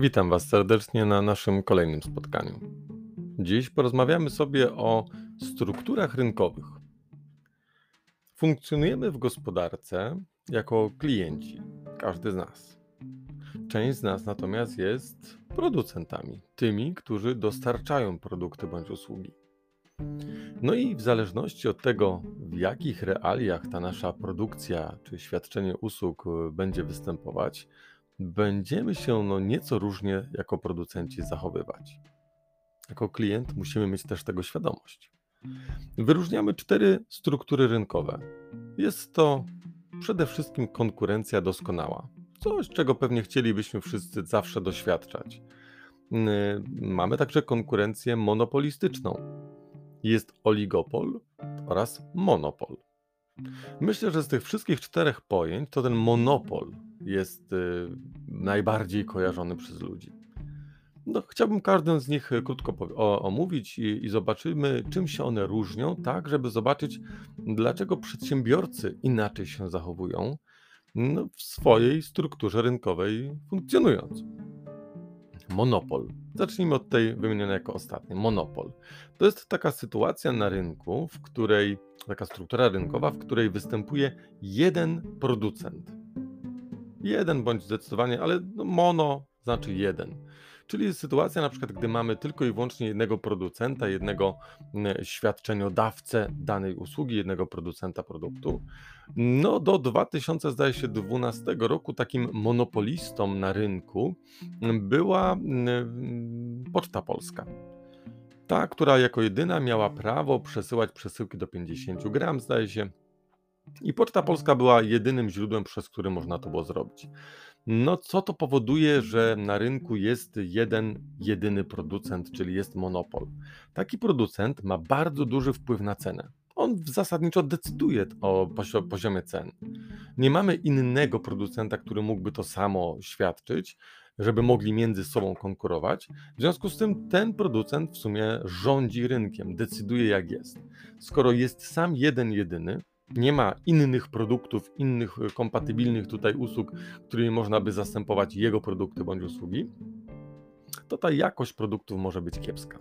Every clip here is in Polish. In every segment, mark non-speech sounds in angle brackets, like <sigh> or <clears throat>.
Witam Was serdecznie na naszym kolejnym spotkaniu. Dziś porozmawiamy sobie o strukturach rynkowych. Funkcjonujemy w gospodarce jako klienci, każdy z nas. Część z nas natomiast jest producentami, tymi, którzy dostarczają produkty bądź usługi. No i w zależności od tego, w jakich realiach ta nasza produkcja czy świadczenie usług będzie występować, będziemy się no nieco różnie jako producenci zachowywać. Jako klient musimy mieć też tego świadomość. Wyróżniamy cztery struktury rynkowe. Jest to przede wszystkim konkurencja doskonała. Coś, czego pewnie chcielibyśmy wszyscy zawsze doświadczać. Mamy także konkurencję monopolistyczną. Jest oligopol oraz monopol. Myślę, że z tych wszystkich czterech pojęć to ten monopol jest y, najbardziej kojarzony przez ludzi. No, chciałbym każdą z nich y, krótko omówić i, i zobaczymy, czym się one różnią, tak, żeby zobaczyć, dlaczego przedsiębiorcy inaczej się zachowują no, w swojej strukturze rynkowej funkcjonując. Monopol. Zacznijmy od tej wymienionej jako ostatniej. Monopol. To jest taka sytuacja na rynku, w której, taka struktura rynkowa, w której występuje jeden producent Jeden bądź zdecydowanie, ale no mono znaczy jeden. Czyli sytuacja na przykład, gdy mamy tylko i wyłącznie jednego producenta, jednego świadczeniodawcę danej usługi, jednego producenta produktu. No do 2012 roku takim monopolistą na rynku była Poczta Polska. Ta, która jako jedyna miała prawo przesyłać przesyłki do 50 gram, zdaje się, i Poczta Polska była jedynym źródłem, przez które można to było zrobić. No, co to powoduje, że na rynku jest jeden, jedyny producent, czyli jest monopol? Taki producent ma bardzo duży wpływ na cenę. On zasadniczo decyduje o poziomie cen. Nie mamy innego producenta, który mógłby to samo świadczyć, żeby mogli między sobą konkurować. W związku z tym ten producent w sumie rządzi rynkiem, decyduje jak jest. Skoro jest sam jeden, jedyny, nie ma innych produktów, innych e, kompatybilnych tutaj usług, którymi można by zastępować jego produkty bądź usługi, to ta jakość produktów może być kiepska.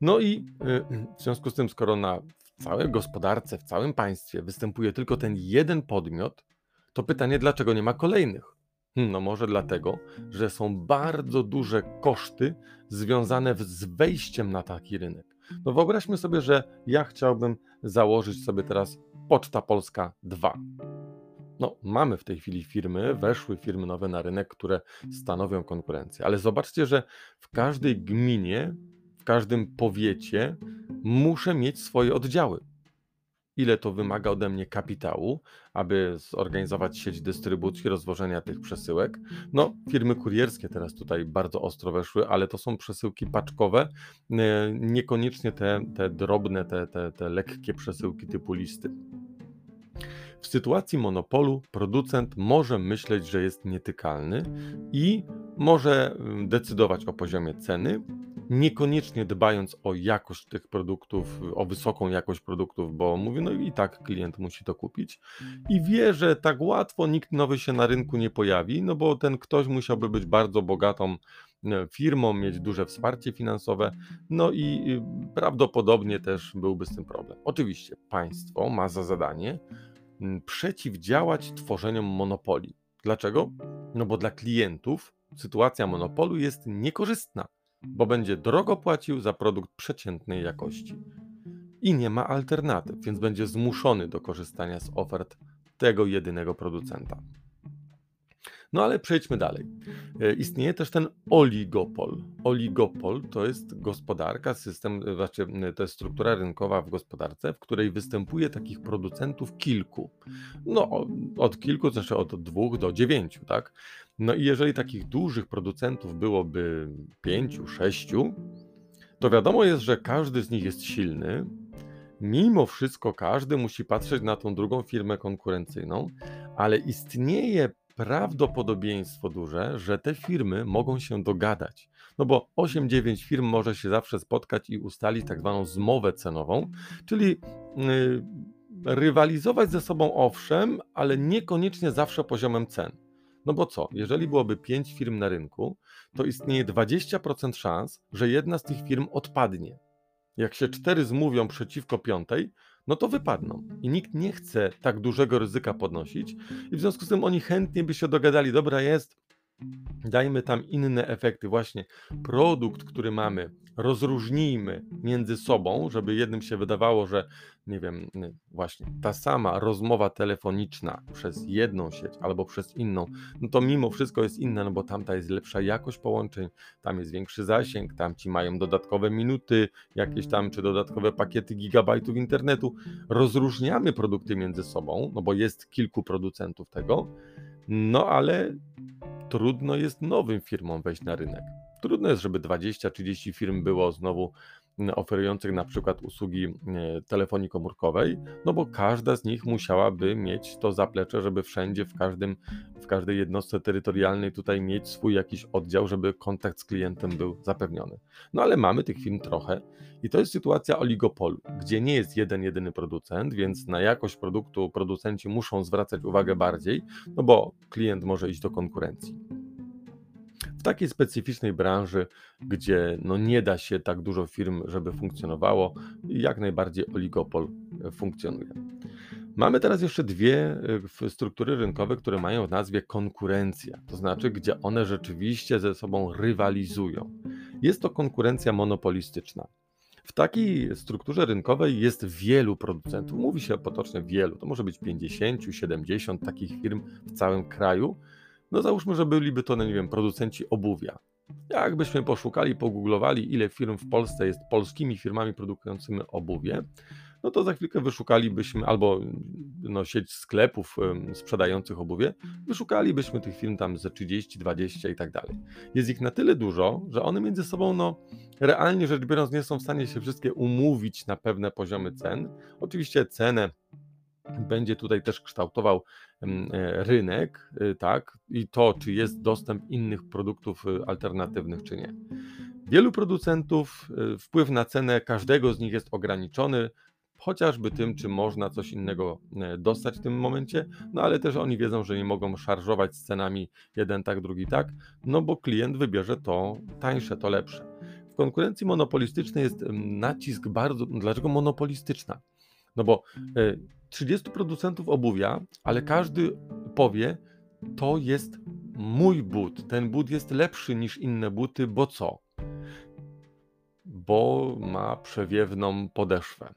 No i e, w związku z tym, skoro na całej gospodarce, w całym państwie występuje tylko ten jeden podmiot, to pytanie, dlaczego nie ma kolejnych? Hmm, no może dlatego, że są bardzo duże koszty związane z wejściem na taki rynek. No wyobraźmy sobie, że ja chciałbym założyć sobie teraz Poczta Polska 2. No, mamy w tej chwili firmy, weszły firmy nowe na rynek, które stanowią konkurencję, ale zobaczcie, że w każdej gminie, w każdym powiecie muszę mieć swoje oddziały ile to wymaga ode mnie kapitału, aby zorganizować sieć dystrybucji, rozwożenia tych przesyłek. No, firmy kurierskie teraz tutaj bardzo ostro weszły, ale to są przesyłki paczkowe, e, niekoniecznie te, te drobne, te, te, te lekkie przesyłki typu listy. W sytuacji monopolu producent może myśleć, że jest nietykalny i może mm, decydować o poziomie ceny, niekoniecznie dbając o jakość tych produktów, o wysoką jakość produktów, bo mówi, no i tak klient musi to kupić i wie, że tak łatwo nikt nowy się na rynku nie pojawi, no bo ten ktoś musiałby być bardzo bogatą e, firmą, mieć duże wsparcie finansowe, no i prawdopodobnie też byłby z tym problem. Oczywiście państwo ma za zadanie przeciwdziałać tworzeniom monopolii. Dlaczego? No bo dla klientów sytuacja monopolu jest niekorzystna bo będzie drogo płacił za produkt przeciętnej jakości. I nie ma alternatyw, więc będzie zmuszony do korzystania z ofert tego jedynego producenta. No ale przejdźmy dalej. E, istnieje też ten oligopol. Oligopol to jest gospodarka, system, e, znaczy to jest struktura rynkowa w gospodarce, w której występuje takich producentów kilku. No od kilku, znaczy od dwóch do dziewięciu, tak? No i jeżeli takich dużych producentów byłoby pięciu, sześciu, to wiadomo jest, że każdy z nich jest silny. Mimo wszystko każdy musi patrzeć na tą drugą firmę konkurencyjną, ale istnieje prawdopodobieństwo duże, że te firmy mogą się dogadać. No bo 8-9 firm może się zawsze spotkać i ustalić tak zwaną zmowę cenową, czyli yy, rywalizować ze sobą owszem, ale niekoniecznie zawsze poziomem cen. No bo co, jeżeli byłoby 5 firm na rynku, to istnieje 20% szans, że jedna z tych firm odpadnie. Jak się cztery zmówią przeciwko piątej, no to wypadną. I nikt nie chce tak dużego ryzyka podnosić, i w związku z tym oni chętnie by się dogadali, dobra jest, dajmy tam inne efekty. Właśnie produkt, który mamy, rozróżnijmy między sobą, żeby jednym się wydawało, że nie wiem, właśnie ta sama rozmowa telefoniczna przez jedną sieć albo przez inną, no to mimo wszystko jest inna, no bo tamta jest lepsza jakość połączeń, tam jest większy zasięg, tam ci mają dodatkowe minuty, jakieś tam, czy dodatkowe pakiety gigabajtów internetu. Rozróżniamy produkty między sobą, no bo jest kilku producentów tego, no ale trudno jest nowym firmom wejść na rynek. Trudno jest, żeby 20-30 firm było znowu oferujących na przykład usługi e, telefonii komórkowej, no bo każda z nich musiałaby mieć to zaplecze, żeby wszędzie, w, każdym, w każdej jednostce terytorialnej tutaj mieć swój jakiś oddział, żeby kontakt z klientem był zapewniony. No ale mamy tych firm trochę i to jest sytuacja oligopolu, gdzie nie jest jeden, jedyny producent, więc na jakość produktu producenci muszą zwracać uwagę bardziej, no bo klient może iść do konkurencji w takiej specyficznej branży, gdzie no nie da się tak dużo firm, żeby funkcjonowało, jak najbardziej oligopol e, funkcjonuje. Mamy teraz jeszcze dwie e, struktury rynkowe, które mają w nazwie konkurencja, to znaczy, gdzie one rzeczywiście ze sobą rywalizują. Jest to konkurencja monopolistyczna. W takiej strukturze rynkowej jest wielu producentów. Mówi się potocznie wielu, to może być 50, 70 takich firm w całym kraju, no załóżmy, że byliby to, no nie wiem, producenci obuwia. Jakbyśmy poszukali, pogooglowali, ile firm w Polsce jest polskimi firmami produkującymi obuwie, no to za chwilkę wyszukalibyśmy, albo no, sieć sklepów sprzedających obuwie, wyszukalibyśmy tych firm tam ze 30, 20 i tak dalej. Jest ich na tyle dużo, że one między sobą, no realnie rzecz biorąc, nie są w stanie się wszystkie umówić na pewne poziomy cen. Oczywiście cenę będzie tutaj też kształtował e, rynek, y, tak, i to, czy jest dostęp innych produktów y, alternatywnych, czy nie. Wielu producentów y, wpływ na cenę każdego z nich jest ograniczony, chociażby tym, czy można coś innego e, dostać w tym momencie, no ale też oni wiedzą, że nie mogą szarżować z cenami jeden tak, drugi tak, no bo klient wybierze to tańsze, to lepsze. W konkurencji monopolistycznej jest nacisk bardzo. Dlaczego monopolistyczna? No bo 30 e, producentów obuwia, ale każdy powie, to jest mój but. Ten but jest lepszy niż inne buty, bo co? Bo ma przewiewną podeszwę,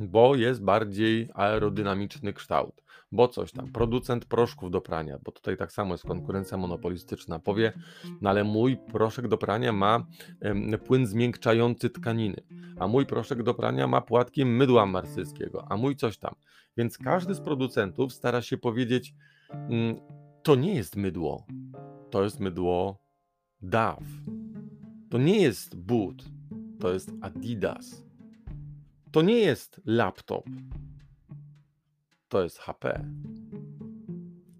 bo jest bardziej aerodynamiczny kształt, bo coś tam. Producent proszków do prania, bo tutaj tak samo jest konkurencja monopolistyczna. Powie, no ale mój proszek do prania ma płyn zmiękczający tkaniny, a mój proszek do prania ma płatki mydła marsyjskiego, a mój coś tam. Więc każdy z producentów stara się powiedzieć, mm, to nie jest mydło, to jest mydło DAW. To nie jest but, to jest Adidas. To nie jest laptop, to jest HP.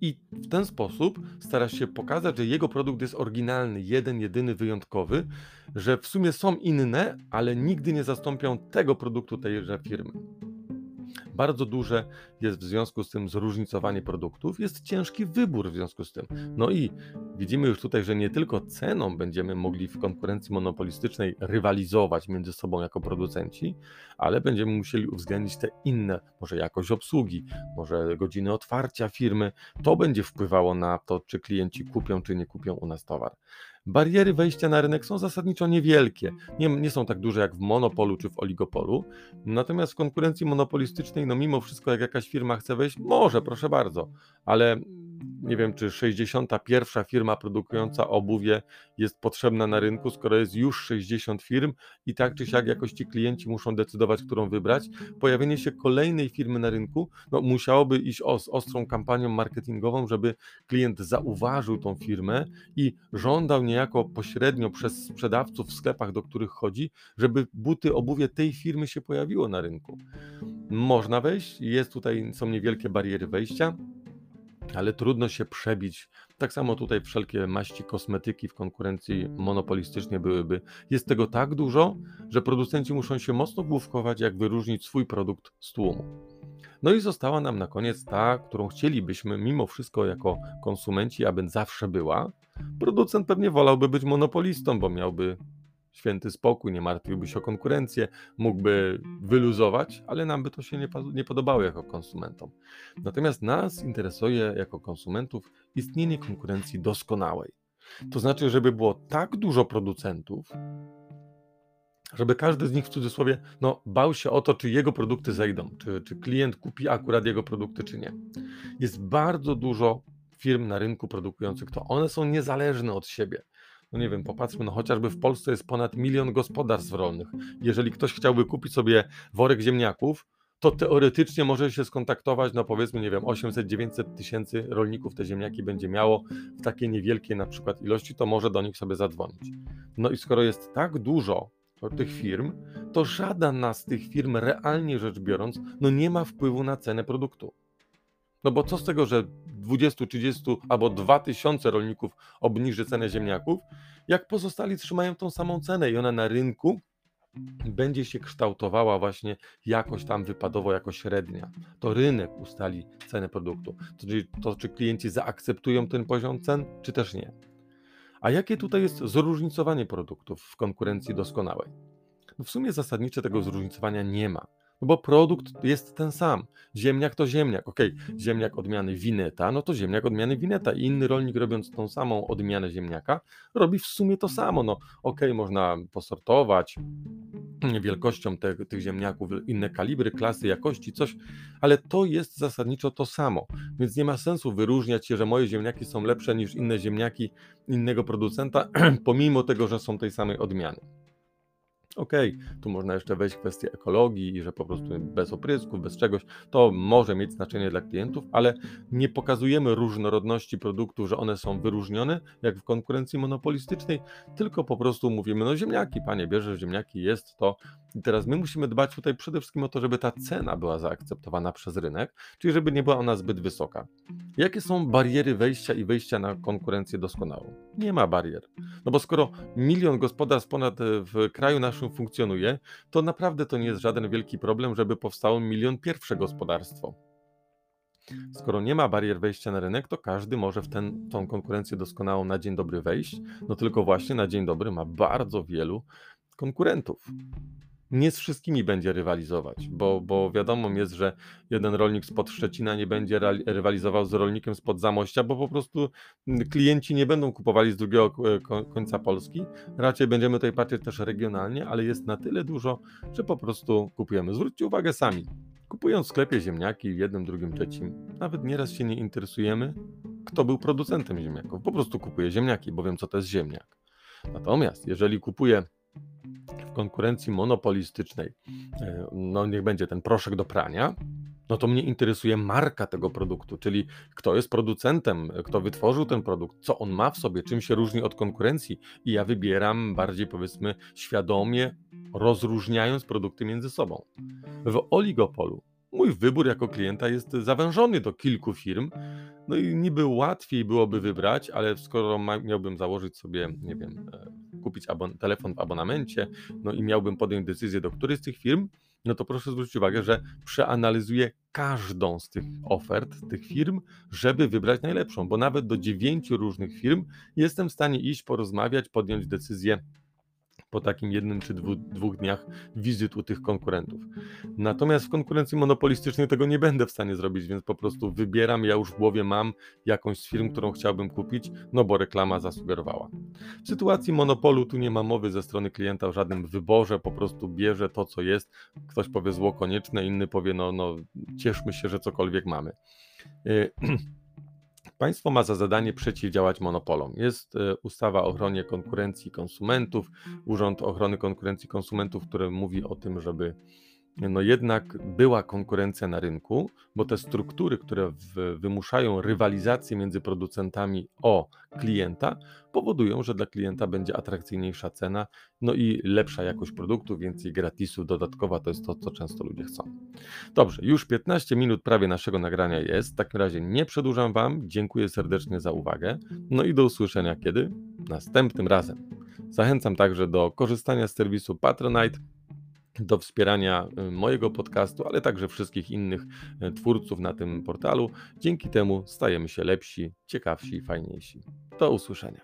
I w ten sposób stara się pokazać, że jego produkt jest oryginalny, jeden, jedyny, wyjątkowy, że w sumie są inne, ale nigdy nie zastąpią tego produktu tejże firmy. Bardzo duże jest w związku z tym zróżnicowanie produktów, jest ciężki wybór w związku z tym. No i widzimy już tutaj, że nie tylko ceną będziemy mogli w konkurencji monopolistycznej rywalizować między sobą jako producenci, ale będziemy musieli uwzględnić te inne, może jakość obsługi, może godziny otwarcia firmy. To będzie wpływało na to, czy klienci kupią, czy nie kupią u nas towar. Bariery wejścia na rynek są zasadniczo niewielkie. Nie, nie są tak duże jak w monopolu czy w oligopolu. Natomiast w konkurencji monopolistycznej, no mimo wszystko, jak jakaś firma chce wejść, może, proszę bardzo, ale nie wiem, czy 61 firma produkująca obuwie jest potrzebna na rynku, skoro jest już 60 firm i tak czy siak jakoś ci klienci muszą decydować, którą wybrać. Pojawienie się kolejnej firmy na rynku no, musiałoby iść o, z ostrą kampanią marketingową, żeby klient zauważył tą firmę i żądał niejako pośrednio przez sprzedawców w sklepach, do których chodzi, żeby buty, obuwie tej firmy się pojawiło na rynku. Można wejść, jest tutaj, są niewielkie bariery wejścia ale trudno się przebić. Tak samo tutaj wszelkie maści kosmetyki w konkurencji monopolistycznie byłyby. Jest tego tak dużo, że producenci muszą się mocno główkować, jak wyróżnić swój produkt z tłumu. No i została nam na koniec ta, którą chcielibyśmy mimo wszystko jako konsumenci, aby zawsze była. Producent pewnie wolałby być monopolistą, bo miałby święty spokój, nie martwiłby się o konkurencję, mógłby wyluzować, ale nam by to się nie, nie podobało jako konsumentom. Natomiast nas interesuje jako konsumentów istnienie konkurencji doskonałej. To znaczy, żeby było tak dużo producentów, żeby każdy z nich w cudzysłowie no, bał się o to, czy jego produkty zejdą, czy, czy klient kupi akurat jego produkty, czy nie. Jest bardzo dużo firm na rynku produkujących to. One są niezależne od siebie. No nie wiem, popatrzmy, no chociażby w Polsce jest ponad milion gospodarstw rolnych. Jeżeli ktoś chciałby kupić sobie worek ziemniaków, to teoretycznie może się skontaktować, no powiedzmy, nie wiem, 800-900 tysięcy rolników te ziemniaki będzie miało w takiej niewielkiej na przykład ilości, to może do nich sobie zadzwonić. No i skoro jest tak dużo tych firm, to żadna z tych firm realnie rzecz biorąc, no nie ma wpływu na cenę produktu. No bo co z tego, że 20, 30 albo 2000 rolników obniży cenę ziemniaków, jak pozostali trzymają tą samą cenę i ona na rynku będzie się kształtowała właśnie jakoś tam wypadowo jako średnia. To rynek ustali cenę produktu. To, to, czy klienci zaakceptują ten poziom cen, czy też nie. A jakie tutaj jest zróżnicowanie produktów w konkurencji doskonałej? No w sumie zasadnicze tego zróżnicowania nie ma. No bo produkt jest ten sam. Ziemniak to ziemniak. Ok, ziemniak odmiany wineta, no to ziemniak odmiany wineta. I inny rolnik robiąc tą samą odmianę ziemniaka, robi w sumie to samo. No ok, można posortować wielkością te, tych ziemniaków, inne kalibry, klasy, jakości, coś, ale to jest zasadniczo to samo. Więc nie ma sensu wyróżniać się, że moje ziemniaki są lepsze niż inne ziemniaki innego producenta, <clears throat> pomimo tego, że są tej samej odmiany. Okej, okay, tu można jeszcze wejść w kwestię ekologii i że po prostu bez oprysków, bez czegoś, to może mieć znaczenie dla klientów, ale nie pokazujemy różnorodności produktów, że one są wyróżnione, jak w konkurencji monopolistycznej, tylko po prostu mówimy, no ziemniaki, panie, bierze ziemniaki, jest to. I teraz my musimy dbać tutaj przede wszystkim o to, żeby ta cena była zaakceptowana przez rynek, czyli żeby nie była ona zbyt wysoka. Jakie są bariery wejścia i wyjścia na konkurencję doskonałą? Nie ma barier. No bo skoro milion gospodarstw ponad w kraju naszym funkcjonuje, to naprawdę to nie jest żaden wielki problem, żeby powstało milion pierwsze gospodarstwo. Skoro nie ma barier wejścia na rynek, to każdy może w ten, tą konkurencję doskonałą na dzień dobry wejść. No tylko właśnie na dzień dobry ma bardzo wielu konkurentów nie z wszystkimi będzie rywalizować, bo, bo wiadomo jest, że jeden rolnik spod Szczecina nie będzie rywalizował z rolnikiem spod Zamościa, bo po prostu klienci nie będą kupowali z drugiego końca Polski. Raczej będziemy tutaj patrzeć też regionalnie, ale jest na tyle dużo, że po prostu kupujemy. Zwróćcie uwagę sami. Kupując w sklepie ziemniaki w jednym, drugim, trzecim, nawet nieraz się nie interesujemy, kto był producentem ziemniaków. Po prostu kupuję ziemniaki, bo wiem, co to jest ziemniak. Natomiast jeżeli kupuję w konkurencji monopolistycznej, e, no niech będzie ten proszek do prania, no to mnie interesuje marka tego produktu, czyli kto jest producentem, kto wytworzył ten produkt, co on ma w sobie, czym się różni od konkurencji. I ja wybieram bardziej, powiedzmy, świadomie, rozróżniając produkty między sobą. W oligopolu mój wybór jako klienta jest zawężony do kilku firm. No i niby łatwiej byłoby wybrać, ale skoro miałbym założyć sobie, nie wiem, kupić telefon w abonamencie, no i miałbym podjąć decyzję, do której z tych firm, no to proszę zwrócić uwagę, że przeanalizuję każdą z tych ofert, tych firm, żeby wybrać najlepszą, bo nawet do dziewięciu różnych firm jestem w stanie iść, porozmawiać, podjąć decyzję po takim jednym czy dwu, dwóch dniach wizyt u tych konkurentów. Natomiast w konkurencji monopolistycznej tego nie będę w stanie zrobić, więc po prostu wybieram, ja już w głowie mam jakąś z firm, którą chciałbym kupić, no bo reklama zasugerowała. W sytuacji monopolu tu nie ma mowy ze strony klienta o żadnym wyborze, po prostu bierze to, co jest. Ktoś powie zło konieczne, inny powie, no, no cieszmy się, że cokolwiek mamy. Y, <clears throat> Państwo ma za zadanie przeciwdziałać monopolom. Jest e, ustawa o ochronie konkurencji konsumentów, Urząd Ochrony Konkurencji Konsumentów, który mówi o tym, żeby no jednak była konkurencja na rynku, bo te struktury, które w, wymuszają rywalizację między producentami o klienta, powodują, że dla klienta będzie atrakcyjniejsza cena, no i lepsza jakość produktu, więcej gratisów dodatkowa, to jest to, co często ludzie chcą. Dobrze, już 15 minut prawie naszego nagrania jest, w takim razie nie przedłużam Wam, dziękuję serdecznie za uwagę, no i do usłyszenia kiedy? Następnym razem. Zachęcam także do korzystania z serwisu Patronite, do wspierania y, mojego podcastu, ale także wszystkich innych y, twórców na tym portalu. Dzięki temu stajemy się lepsi, ciekawsi i fajniejsi. Do usłyszenia.